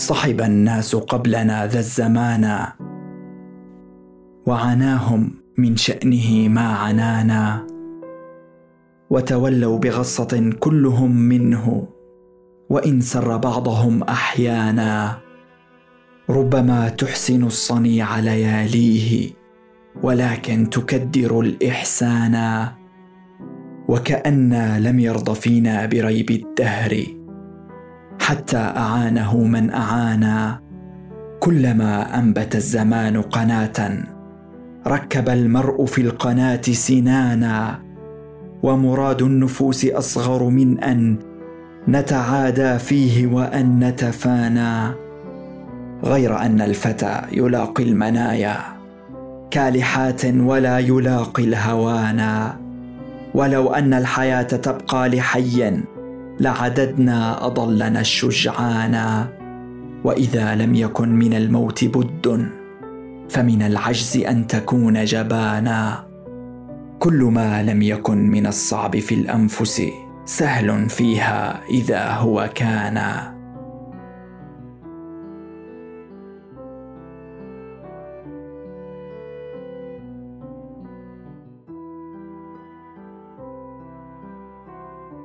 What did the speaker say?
صحب الناس قبلنا ذا الزمان. وعناهم من شأنه ما عنانا. وتولوا بغصة كلهم منه. وإن سر بعضهم أحيانا. ربما تحسن الصنيع لياليه. ولكن تكدر الإحسان. وكانا لم يرض فينا بريب الدهر. حتى أعانه من اعانا كلما أنبت الزمان قناة ركب المرء في القناة سنانا. ومراد النفوس أصغر من أن نتعادى فيه وأن نتفانى. غير أن الفتى يلاقي المنايا كالحات ولا يلاقي الهوانا. ولو أن الحياة تبقى لحي لعددنا أضلنا الشجعانا وإذا لم يكن من الموت بد فمن العجز أن تكون جبانا. كل ما لم يكن من الصعب في الأنفس سهل فيها إذا هو كان.